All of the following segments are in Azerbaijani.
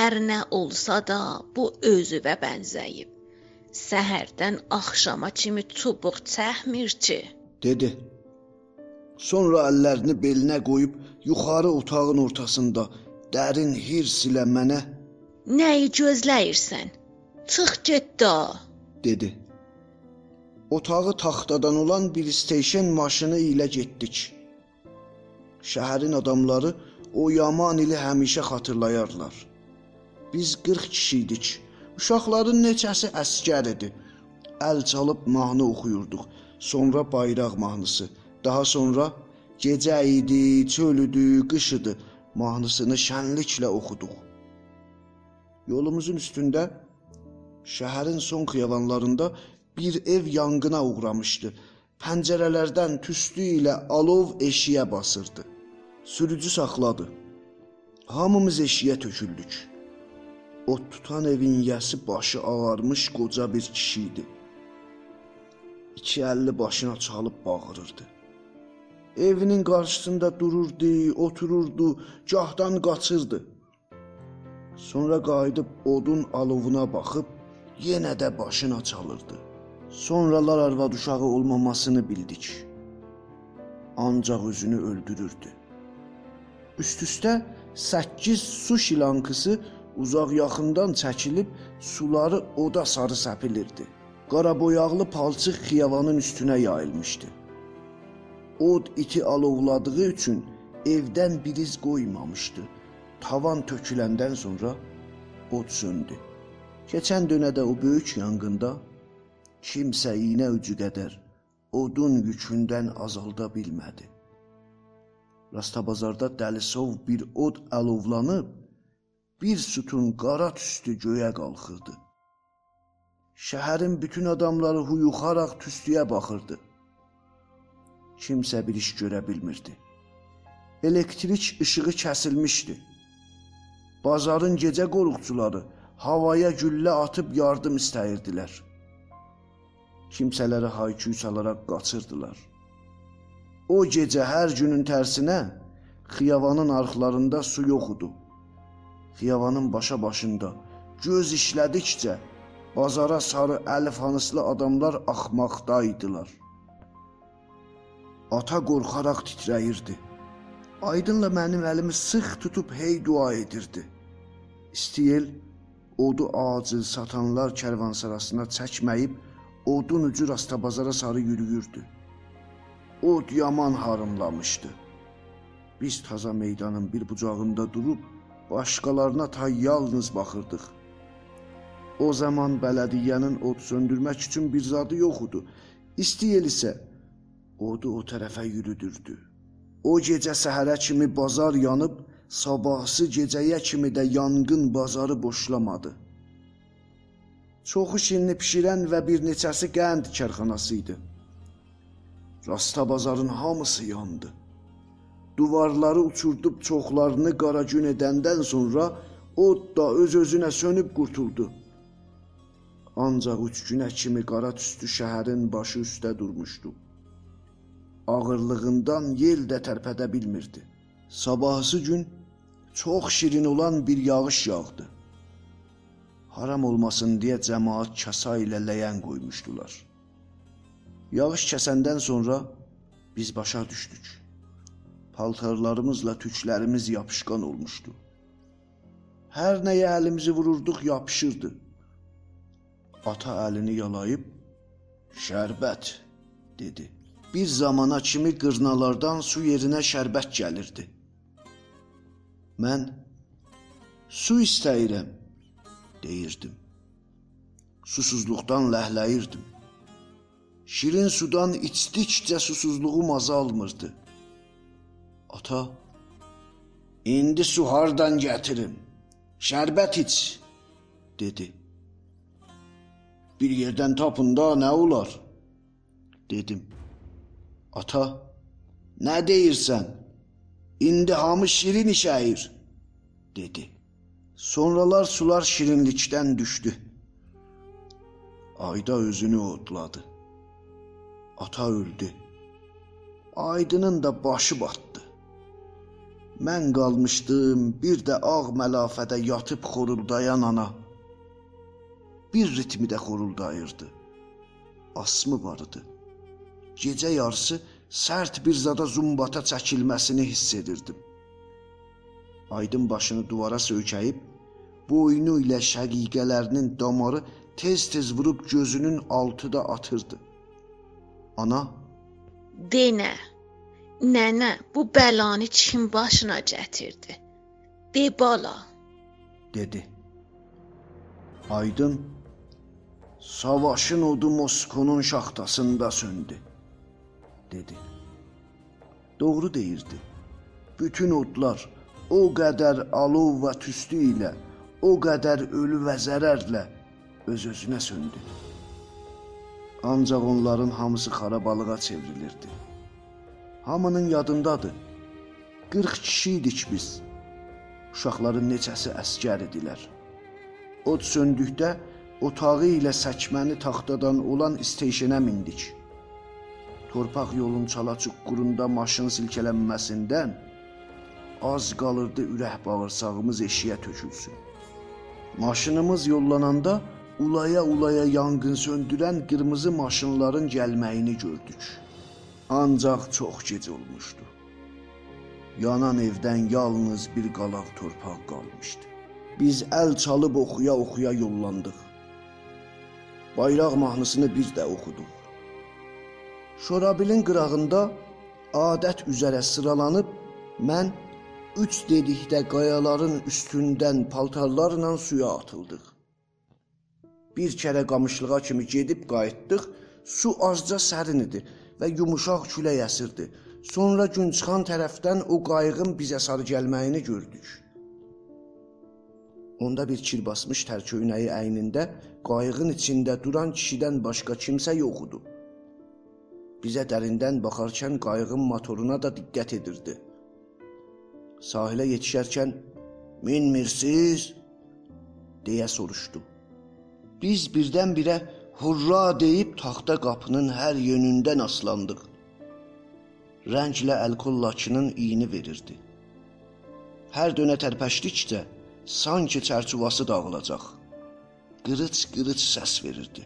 Hər nə olsa da bu özüvə bənzəyib. Səhərdən axşama kimi çubuq çəkmir ki. dedi. Sonra əllərini belinə qoyub yuxarı otağın ortasında dərin hirs ilə mənə Nəyi gözləyirsən? Çıx get da. dedi. Otağı taxtadan olan bir station maşını ilə getdik. Şəhərin adamları o yaman ili həmişə xatırlayarlar. Biz 40 kişi idik. Uşaqların neçəsi əskər idi. Əl çalıb mahnı oxuyurduq. Sonra bayraq mahnısı. Daha sonra gecə idi, çöl idi, qış idi mahnısını şənliklə oxuduq. Yolumuzun üstündə şəhərin son xiyabanlarında bir ev yanğına uğramışdı. Pəncərələrdən tüstü ilə alov eşiyə basırdı. Sürücü saxladı. Hamımız eşiyə töküldük. O tutan evin yəsi başı ağarmış qoca bir kişi idi. İki əlli başına çalıb bağırırdı. Evinin qarşısında dururdu, otururdu, gahdan qaçırdı. Sonra qayıdıb odun alovuna baxıb yenə də başına çalırdı. Sonralar arvad uşağı olmamasını bildik. Ancaq özünü öldürürdü. Üst-üstə 8 su şilankısı uzaq yaxından çəkilib suları oda sarı səpilirdi. Qaraboyaqlı palçıq xiyavanın üstünə yayılmışdı. Od iti alovladığı üçün evdən bir iz qoymamışdı. Tavan töküləndən sonra od söndü. Keçən dönədə o böyük yanğında kimsə iynə ucu qədər odun yükündən azalda bilmədi. Rastabazarda dəlisov bir od alovlanıb bir sütun qara tüstü göyə qalxırdı. Şəhərin bütün adamları huyuxaraq tüstüyə baxırdı. Kimsə bir iş görə bilmirdi. Elektrik işığı kəsilmişdi. Bazarın gecə qoruqçuları havaya güllə atıb yardım istəyirdilər. Kimsələri hayküy salaraq qaçırdılar. O gecə hər günün tərsinə xiyavanın arxlarında su yox idi. Xiyavanın başa başında göz işlədikcə bazara sarı əlifhanıslı adamlar axmaqdaydılar. Ata qorxaraq titrəyirdi. Aydınla mənim əlimi sıx tutub hey dua edirdi. İstiyel odu acil satanlar kərvansarasına çəkməyib odun ucu rastabazara sarı yürüyürdü. Od yaman harımlamışdı. Biz taza meydanın bir bucağında durub başqalarına tay yalnız baxırdıq. O zaman bələdiyyənin od söndürmək üçün bir zadı yox idi. İstiyel isə odu o tərəfə yürüdürdü. O gecə səhərə kimi bazar yanıb, sabahsı gecəyə kimi də yanğın bazarı boşlamadı. Çoxu şirinli pişirən və bir neçəsi qənd kərxanası idi. Rasta bazarın hamısı yandı. Duvarları uçurdub çoxlarını qara gün edəndən sonra od da öz-özünə sönüb qurtuldu. Ancaq üç günə kimi qara tüstü şəhərin başı üstə durmuşdu. Ağırlığından yel də tərpədə bilmirdi. Sabahsı gün çox şirin olan bir yağış yağdı. Haram olmasın deyə cəmaət kasa ilə ləyən qoymuşdular. Yağış kəsəndən sonra biz başa düşdük. Paltarlarımızla tüklərimiz yapışqan olmuşdu. Hər nəyə əlimizi vururduq yapışırdı. Ata əlini yalayıb şərbət dedi. Bir zamana kimi qırnalardan su yerinə şərbət gəlirdi. Mən su istəyirəm deyirdim. Susuzluqdan ləhləyirdim. Şirin sudan içdikcə susuzluğum azalmırdı. Ata, indi su hardan gətirim? Şərbət iç, dedi. Bir yerdən tapın da nə olar? dedim. Ata, nə deyirsən? İndi hamı şirin işəyir, dedi. Sonralar sular şirinlikdən düşdü. Ayda özünü odladı. Ata öldü. Aydının da başı batdı. Mən qalmışdım bir də ağ məlafədə yatıb xoruldayan ana. Bir ritmi də xoruldayırdı. Asmı var idi. Gecə yarısı sərt bir zada zumbata çəkilməsini hiss edirdim. Aydın başını duvara söykəyib, boynu ilə şəqiqələrinin damarı tez-tez vurub gözünün altı da atırdı. Ana Denə. Nənə, bu bəlanı kim başına gətirdi? De bala. dedi. Aydın savaşın odu Moskonun şaxtasında söndü dedi. Doğru deyirdi. Bütün odlar o qədər alov və tüstü ilə, o qədər ölü və zərərlə öz-özünə söndü. Ancaq onların hamısı xarabalığa çevrilirdi. Hamının yadındadır. 40 kişi idik biz. Uşaqların neçəsi əskər idilər. Od söndükdə otağı ilə səkməni taxtadan olan steyşenə mindik. Torpaq yolun çala-çuqurunda maşın silkələnməsindən az qalırdı ürək bağırsağımız eşiyə tökülsün. Maşınımız yollananda ulaya-ulaya yanğın söndürən qırmızı maşınların gəlməyini gördük. Ancaq çox gec olmuşdu. Yanan evdən yalnız bir qalaq torpaq qalmışdı. Biz əl çalıb oxuya-oxuya yollandıq. Bayraq mahnısını bir də oxuduq. Şorabilin qırağında adət üzərə sıralanıb mən üç dedikdə qayaların üstündən paltarlarla suya atıldıq. Bir kərə qamışlığa kimi gedib qayıtdıq. Su azca sərin idi və yumuşaq külək əsirdi. Sonra gün çıxan tərəfdən o qayığın bizə sarı gəlməyini gördük. Onda bir kir basmış tərköynəyi əynində qayığın içində duran kişidən başqa kimsə yox idi. Bizə dərindən baxarkən qayığın motoruna da diqqət edirdi. Sahilə yetişərkən "Minmirsiz?" deyə soruşdu. Biz birdən-birə hurra deyib taxta qapının hər yönündən aslandıq. Rənglə əlkol laçının iyini verirdi. Hər dönə tərpəşdikcə sanki çərçuvası dağılacaq. Qırıç-qırıç səs verirdi.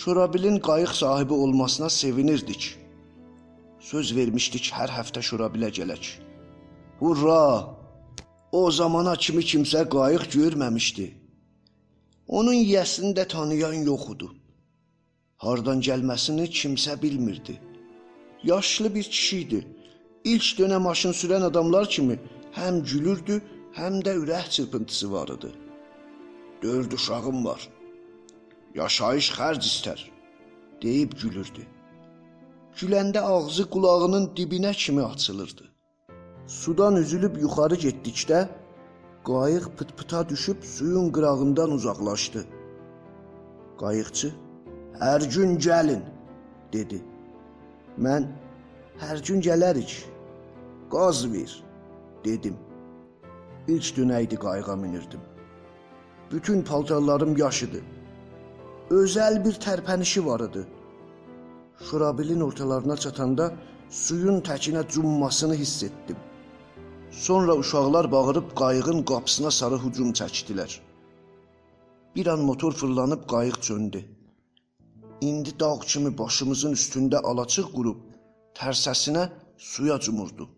Şurabilin qayıq sahibi olmasına sevinirdik. Söz vermişdik hər həftə Şurabilə gələk. Hurra! O zamana kimi kimsə qayıq görməmişdi. Onun yiyəsini də tanıyan yox idi. Hardan gəlməsini kimsə bilmirdi. Yaşlı bir kişi idi. İlk dönə maşın sürən adamlar kimi həm gülürdü, həm də ürək çırpıntısı var idi. Dörd uşağım var. Yaşayış xərc istər, deyib gülürdü. Güləndə ağzı qulağının dibinə kimi açılırdı. Sudan üzülüb yuxarı getdikdə qayıq pıt-pıta düşüb suyun qırağından uzaqlaşdı. Qayıqçı "Hər gün gəlin" dedi. Mən "Hər gün gələrik. Qaz ver" dedim. İlk dünəydi qayığa minirdim. Bütün paltarlarım yaş idi. Özəl bir tərpənişi var idi. Şurabilin ortalarına çatanda suyun təkinə cummasını hiss etdim. Sonra uşaqlar bağırıb qayığın qapısına sarı hücum çəkdilər. Bir an motor fırlanıb qayıq çöndü. İndi dağ kimi başımızın üstündə alaçıq qurub tərsəsinə suya cumurdu.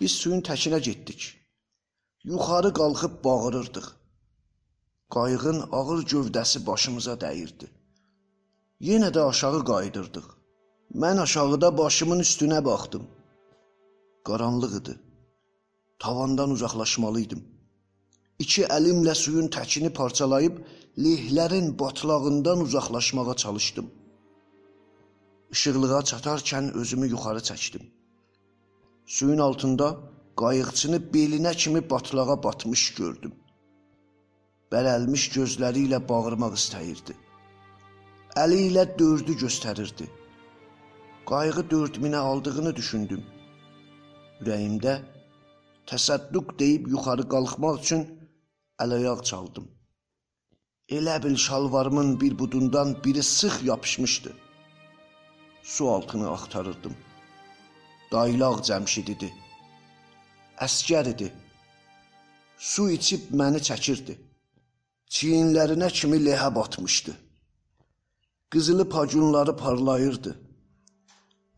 Biz suyun təkinə getdik. Yuxarı qalxıb bağırırdıq. Qayığın ağır gövdəsi başımıza dəyirdi. Yenə də aşağı qayıdırdıq. Mən aşağıda başımın üstünə baxdım. Qaranlıq idi. Tavandan uzaqlaşmalıydım. İki əlimlə suyun təkini parçalayıb lehlərin batlağından uzaqlaşmağa çalışdım. İşıqlığa çatarkən özümü yuxarı çəkdim. Suyun altında qayıqçını belinə kimi batlağa batmış gördüm. Bərəlmiş gözləri ilə bağırmaq istəyirdi. Əli ilə dördü göstərirdi. Qayığı dörd minə aldığını düşündüm. Ürəyimdə təsədduq deyib yuxarı qalxmaq üçün əl-ayaq çaldım. Elə bil şalvarımın bir budundan biri sıx yapışmışdı. Su altını axtarırdım. Daylaq Cəmşid idi. Əskər idi. Su içib məni çəkirdi. Çiyinlərinə kimi lehə batmışdı. Qızılı pacunları parlayırdı.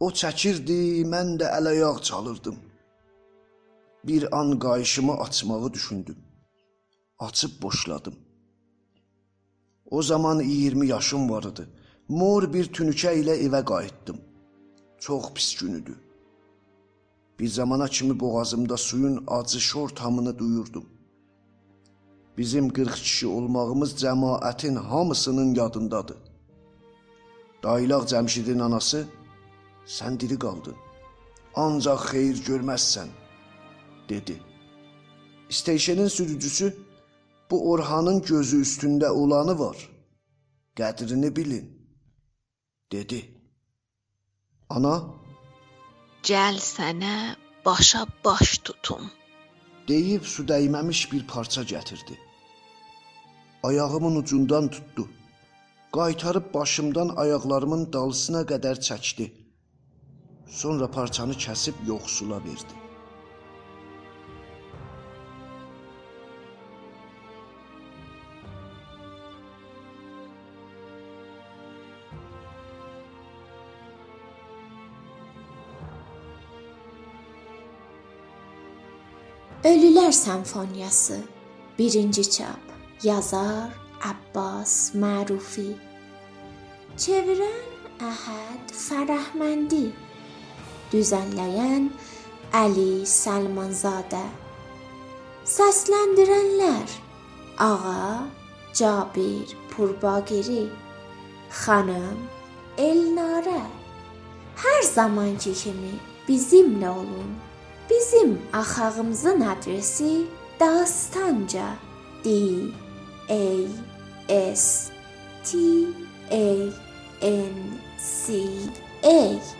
O çəkirdi, mən də əl-ayaq çalırdım. Bir an qayışımı açmağı düşündüm. Açıb boşladım. O zaman 20 yaşım var idi. Mor bir tünükə ilə evə qayıtdım. Çox pis gün idi. Bir zamana kimi boğazımda suyun acı şor tamını duyurdum. Bizim 40 kişi olmağımız cəmaətin hamısının yadındadır. Daylaq Cəmşidin anası sən diri qaldın. Ancaq xeyir görməzsən dedi. Steyşenin sürücüsü bu Orhanın gözü üstündə olanı var. Qədrini bilin dedi. Ana Gəl sənə başa baş tutum. deyib su dəyməmiş bir parça gətirdi. Ayağımın ucundan tutdu. Qaytarıb başımdan ayaqlarımın dalısına qədər çəkdi. Sonra parçanı kəsib yoxsula verdi. Ölülər Senfoniyası 1-ci çap. Yazar Abbas Marufi. Çevirən Əhəd Fərəhməndi. Düzənləyən Əli Salmanzadə. Səsləndirənlər: Ağa Cabir Purbagiri, xanım Elnarə. Hər zamanki kimi bizimlə olun. Bizim axağımızın adresi Dastanca D A S T A N C A